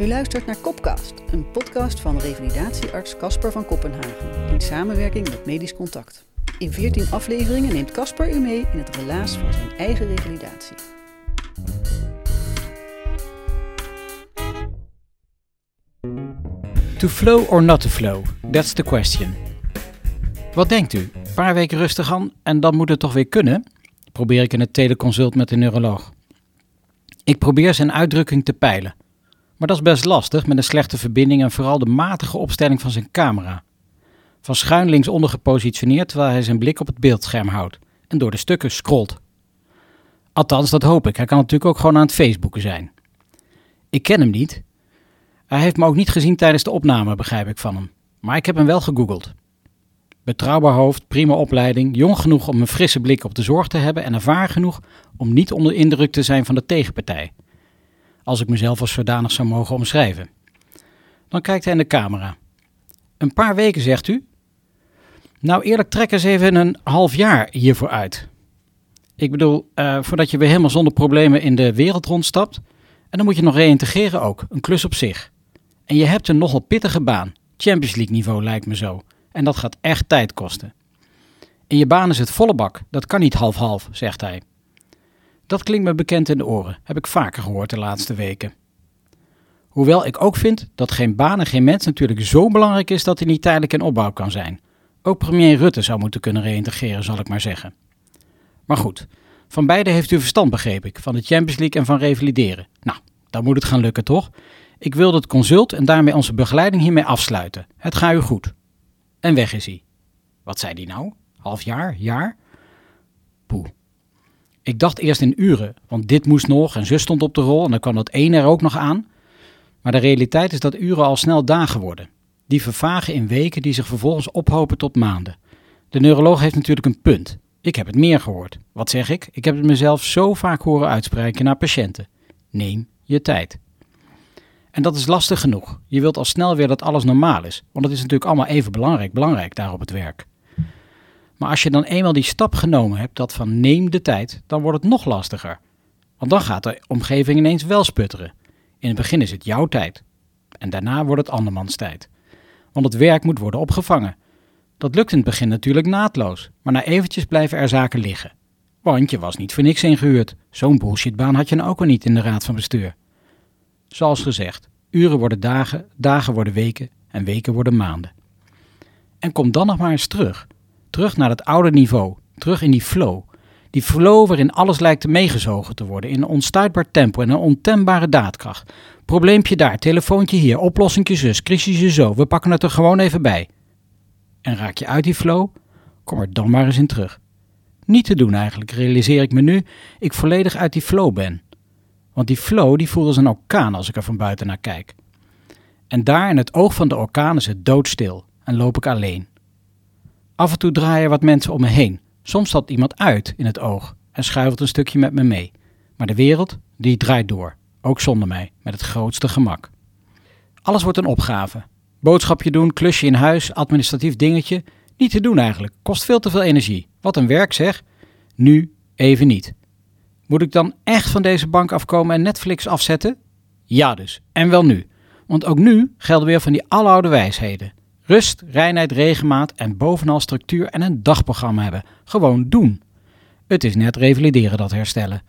U luistert naar Kopcast, een podcast van revalidatiearts Casper van Kopenhagen in samenwerking met Medisch Contact. In 14 afleveringen neemt Casper u mee in het relaas van zijn eigen revalidatie. To flow or not to flow? That's the question. Wat denkt u? Een paar weken rustig aan en dan moet het toch weer kunnen? Probeer ik in het teleconsult met de neuroloog. Ik probeer zijn uitdrukking te peilen. Maar dat is best lastig met een slechte verbinding en vooral de matige opstelling van zijn camera. Van schuin linksonder gepositioneerd terwijl hij zijn blik op het beeldscherm houdt en door de stukken scrolt. Althans, dat hoop ik. Hij kan natuurlijk ook gewoon aan het Facebooken zijn. Ik ken hem niet. Hij heeft me ook niet gezien tijdens de opname, begrijp ik van hem. Maar ik heb hem wel gegoogeld. Betrouwbaar hoofd, prima opleiding, jong genoeg om een frisse blik op de zorg te hebben en ervaren genoeg om niet onder indruk te zijn van de tegenpartij. Als ik mezelf als zodanig zou mogen omschrijven. Dan kijkt hij in de camera. Een paar weken, zegt u? Nou, eerlijk, trek eens even een half jaar hiervoor uit. Ik bedoel, uh, voordat je weer helemaal zonder problemen in de wereld rondstapt. En dan moet je nog reïntegreren ook, een klus op zich. En je hebt een nogal pittige baan. Champions League niveau lijkt me zo. En dat gaat echt tijd kosten. In je baan is het volle bak, dat kan niet half-half, zegt hij. Dat klinkt me bekend in de oren, heb ik vaker gehoord de laatste weken. Hoewel ik ook vind dat geen baan en geen mens natuurlijk zo belangrijk is dat hij niet tijdelijk in opbouw kan zijn. Ook premier Rutte zou moeten kunnen reïntegreren, zal ik maar zeggen. Maar goed, van beide heeft u verstand, begreep ik, van de Champions League en van revalideren. Nou, dan moet het gaan lukken, toch? Ik wilde het consult en daarmee onze begeleiding hiermee afsluiten. Het gaat u goed. En weg is hij. Wat zei die nou? Half jaar? Jaar? Poeh. Ik dacht eerst in uren, want dit moest nog en zus stond op de rol en dan kwam dat één er ook nog aan. Maar de realiteit is dat uren al snel dagen worden. Die vervagen in weken die zich vervolgens ophopen tot maanden. De neuroloog heeft natuurlijk een punt. Ik heb het meer gehoord. Wat zeg ik? Ik heb het mezelf zo vaak horen uitspreken naar patiënten. Neem je tijd. En dat is lastig genoeg. Je wilt al snel weer dat alles normaal is, want het is natuurlijk allemaal even belangrijk, belangrijk daar op het werk. Maar als je dan eenmaal die stap genomen hebt, dat van neem de tijd, dan wordt het nog lastiger. Want dan gaat de omgeving ineens wel sputteren. In het begin is het jouw tijd. En daarna wordt het andermans tijd. Want het werk moet worden opgevangen. Dat lukt in het begin natuurlijk naadloos, maar na eventjes blijven er zaken liggen. Want je was niet voor niks ingehuurd. Zo'n bullshitbaan had je nou ook al niet in de raad van bestuur. Zoals gezegd, uren worden dagen, dagen worden weken en weken worden maanden. En kom dan nog maar eens terug. Terug naar het oude niveau, terug in die flow. Die flow waarin alles lijkt meegezogen te worden in een onstuitbaar tempo en een ontembare daadkracht. Probleempje daar, telefoontje hier, oplossingje zus, crisisje zo, we pakken het er gewoon even bij. En raak je uit die flow? Kom er dan maar eens in terug. Niet te doen eigenlijk, realiseer ik me nu, ik volledig uit die flow ben. Want die flow die voelt als een orkaan als ik er van buiten naar kijk. En daar in het oog van de orkaan is het doodstil en loop ik alleen. Af en toe draaien wat mensen om me heen. Soms stapt iemand uit in het oog en schuift een stukje met me mee. Maar de wereld, die draait door. Ook zonder mij, met het grootste gemak. Alles wordt een opgave. Boodschapje doen, klusje in huis, administratief dingetje. Niet te doen eigenlijk. Kost veel te veel energie. Wat een werk zeg. Nu even niet. Moet ik dan echt van deze bank afkomen en Netflix afzetten? Ja dus, en wel nu. Want ook nu gelden weer van die aloude wijsheden. Rust, reinheid, regenmaat en bovenal structuur en een dagprogramma hebben. Gewoon doen. Het is net revalideren dat herstellen.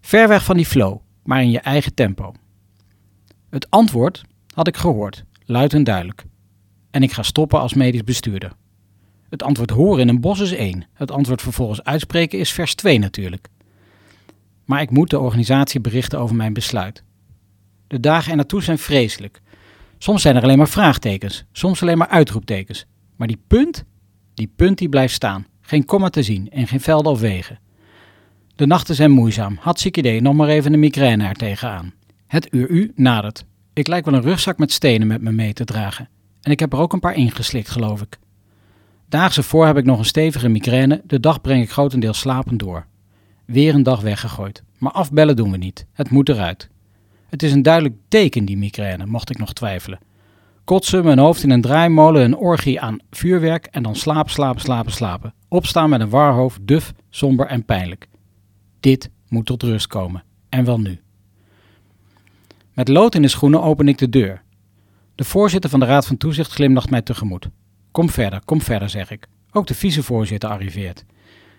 Ver weg van die flow, maar in je eigen tempo. Het antwoord had ik gehoord, luid en duidelijk. En ik ga stoppen als medisch bestuurder. Het antwoord horen in een bos is één. Het antwoord vervolgens uitspreken is vers 2 natuurlijk. Maar ik moet de organisatie berichten over mijn besluit. De dagen er naartoe zijn vreselijk. Soms zijn er alleen maar vraagtekens, soms alleen maar uitroeptekens. Maar die punt, die punt die blijft staan. Geen komma te zien en geen velden of wegen. De nachten zijn moeizaam. Hartstikke idee, nog maar even een migraine er tegenaan. Het uur u nadert. Ik lijk wel een rugzak met stenen met me mee te dragen. En ik heb er ook een paar ingeslikt, geloof ik. Daags ervoor heb ik nog een stevige migraine. De dag breng ik grotendeels slapend door. Weer een dag weggegooid. Maar afbellen doen we niet. Het moet eruit. Het is een duidelijk teken, die migraine, mocht ik nog twijfelen. Kotsen, mijn hoofd in een draaimolen, een orgie aan vuurwerk en dan slapen, slapen, slapen, slapen. Opstaan met een warhoofd, duf, somber en pijnlijk. Dit moet tot rust komen. En wel nu. Met lood in de schoenen open ik de deur. De voorzitter van de Raad van Toezicht glimlacht mij tegemoet. Kom verder, kom verder, zeg ik. Ook de vicevoorzitter arriveert.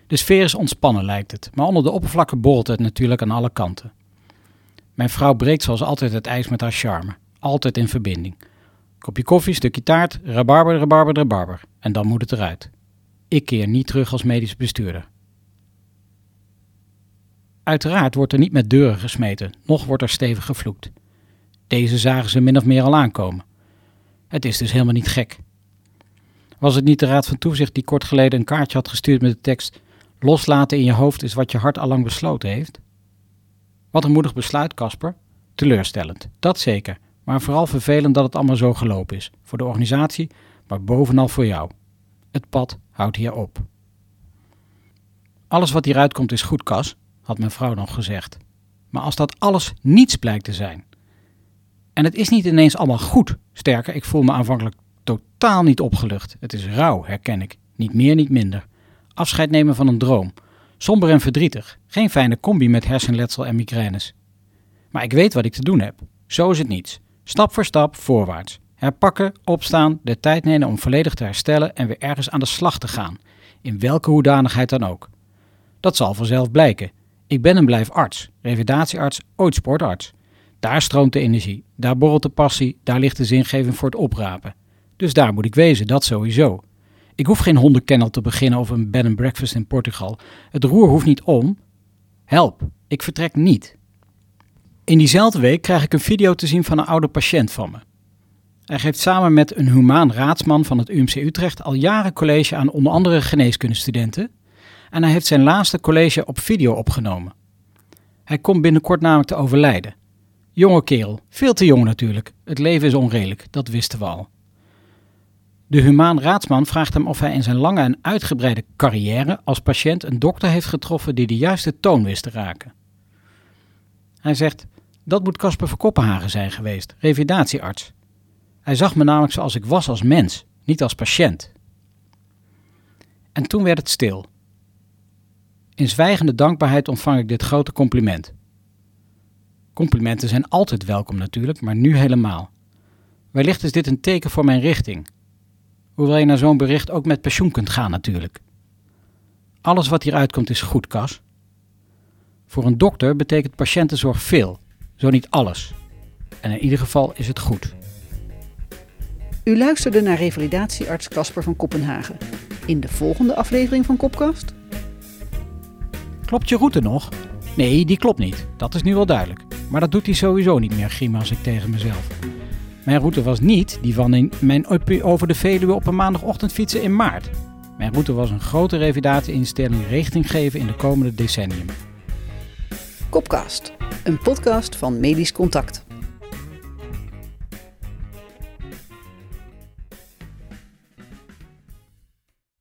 De sfeer is ontspannen, lijkt het, maar onder de oppervlakte borrelt het natuurlijk aan alle kanten. Mijn vrouw breekt zoals altijd het ijs met haar charme, altijd in verbinding. Kopje koffie, stukje taart, rabarber, rabarber, rabarber. En dan moet het eruit. Ik keer niet terug als medisch bestuurder. Uiteraard wordt er niet met deuren gesmeten, noch wordt er stevig gevloekt. Deze zagen ze min of meer al aankomen. Het is dus helemaal niet gek. Was het niet de Raad van Toezicht die kort geleden een kaartje had gestuurd met de tekst: Loslaten in je hoofd is wat je hart al lang besloten heeft? Wat een moedig besluit, Casper. Teleurstellend, dat zeker, maar vooral vervelend dat het allemaal zo gelopen is. Voor de organisatie, maar bovenal voor jou. Het pad houdt hier op. Alles wat hieruit komt is goed, Cas, had mijn vrouw nog gezegd. Maar als dat alles niets blijkt te zijn. En het is niet ineens allemaal goed. Sterker, ik voel me aanvankelijk totaal niet opgelucht. Het is rauw, herken ik. Niet meer, niet minder. Afscheid nemen van een droom. Somber en verdrietig. Geen fijne combi met hersenletsel en migraines. Maar ik weet wat ik te doen heb. Zo is het niets. Stap voor stap voorwaarts. Herpakken, opstaan, de tijd nemen om volledig te herstellen en weer ergens aan de slag te gaan. In welke hoedanigheid dan ook. Dat zal vanzelf blijken. Ik ben en blijf arts, revalidatiearts, ooit sportarts. Daar stroomt de energie, daar borrelt de passie, daar ligt de zingeving voor het oprapen. Dus daar moet ik wezen, dat sowieso. Ik hoef geen hondenkennel te beginnen of een bed and breakfast in Portugal. Het roer hoeft niet om. Help, ik vertrek niet. In diezelfde week krijg ik een video te zien van een oude patiënt van me. Hij geeft samen met een humaan raadsman van het UMC Utrecht al jaren college aan onder andere geneeskundestudenten. En hij heeft zijn laatste college op video opgenomen. Hij komt binnenkort namelijk te overlijden. Jonge kerel, veel te jong natuurlijk. Het leven is onredelijk, dat wisten we al. De humaan raadsman vraagt hem of hij in zijn lange en uitgebreide carrière als patiënt een dokter heeft getroffen die de juiste toon wist te raken. Hij zegt: Dat moet Casper van Koppenhagen zijn geweest, revalidatiearts. Hij zag me namelijk zoals ik was als mens, niet als patiënt. En toen werd het stil. In zwijgende dankbaarheid ontvang ik dit grote compliment. Complimenten zijn altijd welkom natuurlijk, maar nu helemaal. Wellicht is dit een teken voor mijn richting. Hoewel je naar zo'n bericht ook met pensioen kunt gaan natuurlijk. Alles wat hieruit komt is goed, Kas. Voor een dokter betekent patiëntenzorg veel, zo niet alles. En in ieder geval is het goed. U luisterde naar revalidatiearts Casper van Kopenhagen. In de volgende aflevering van Kopkast. Klopt je route nog? Nee, die klopt niet. Dat is nu wel duidelijk. Maar dat doet hij sowieso niet meer, griem als ik tegen mezelf. Mijn route was niet die van mijn over de Veluwe op een maandagochtend fietsen in maart. Mijn route was een grote revalidatieinstelling richting geven in de komende decennium. Kopcast, een podcast van Medisch Contact.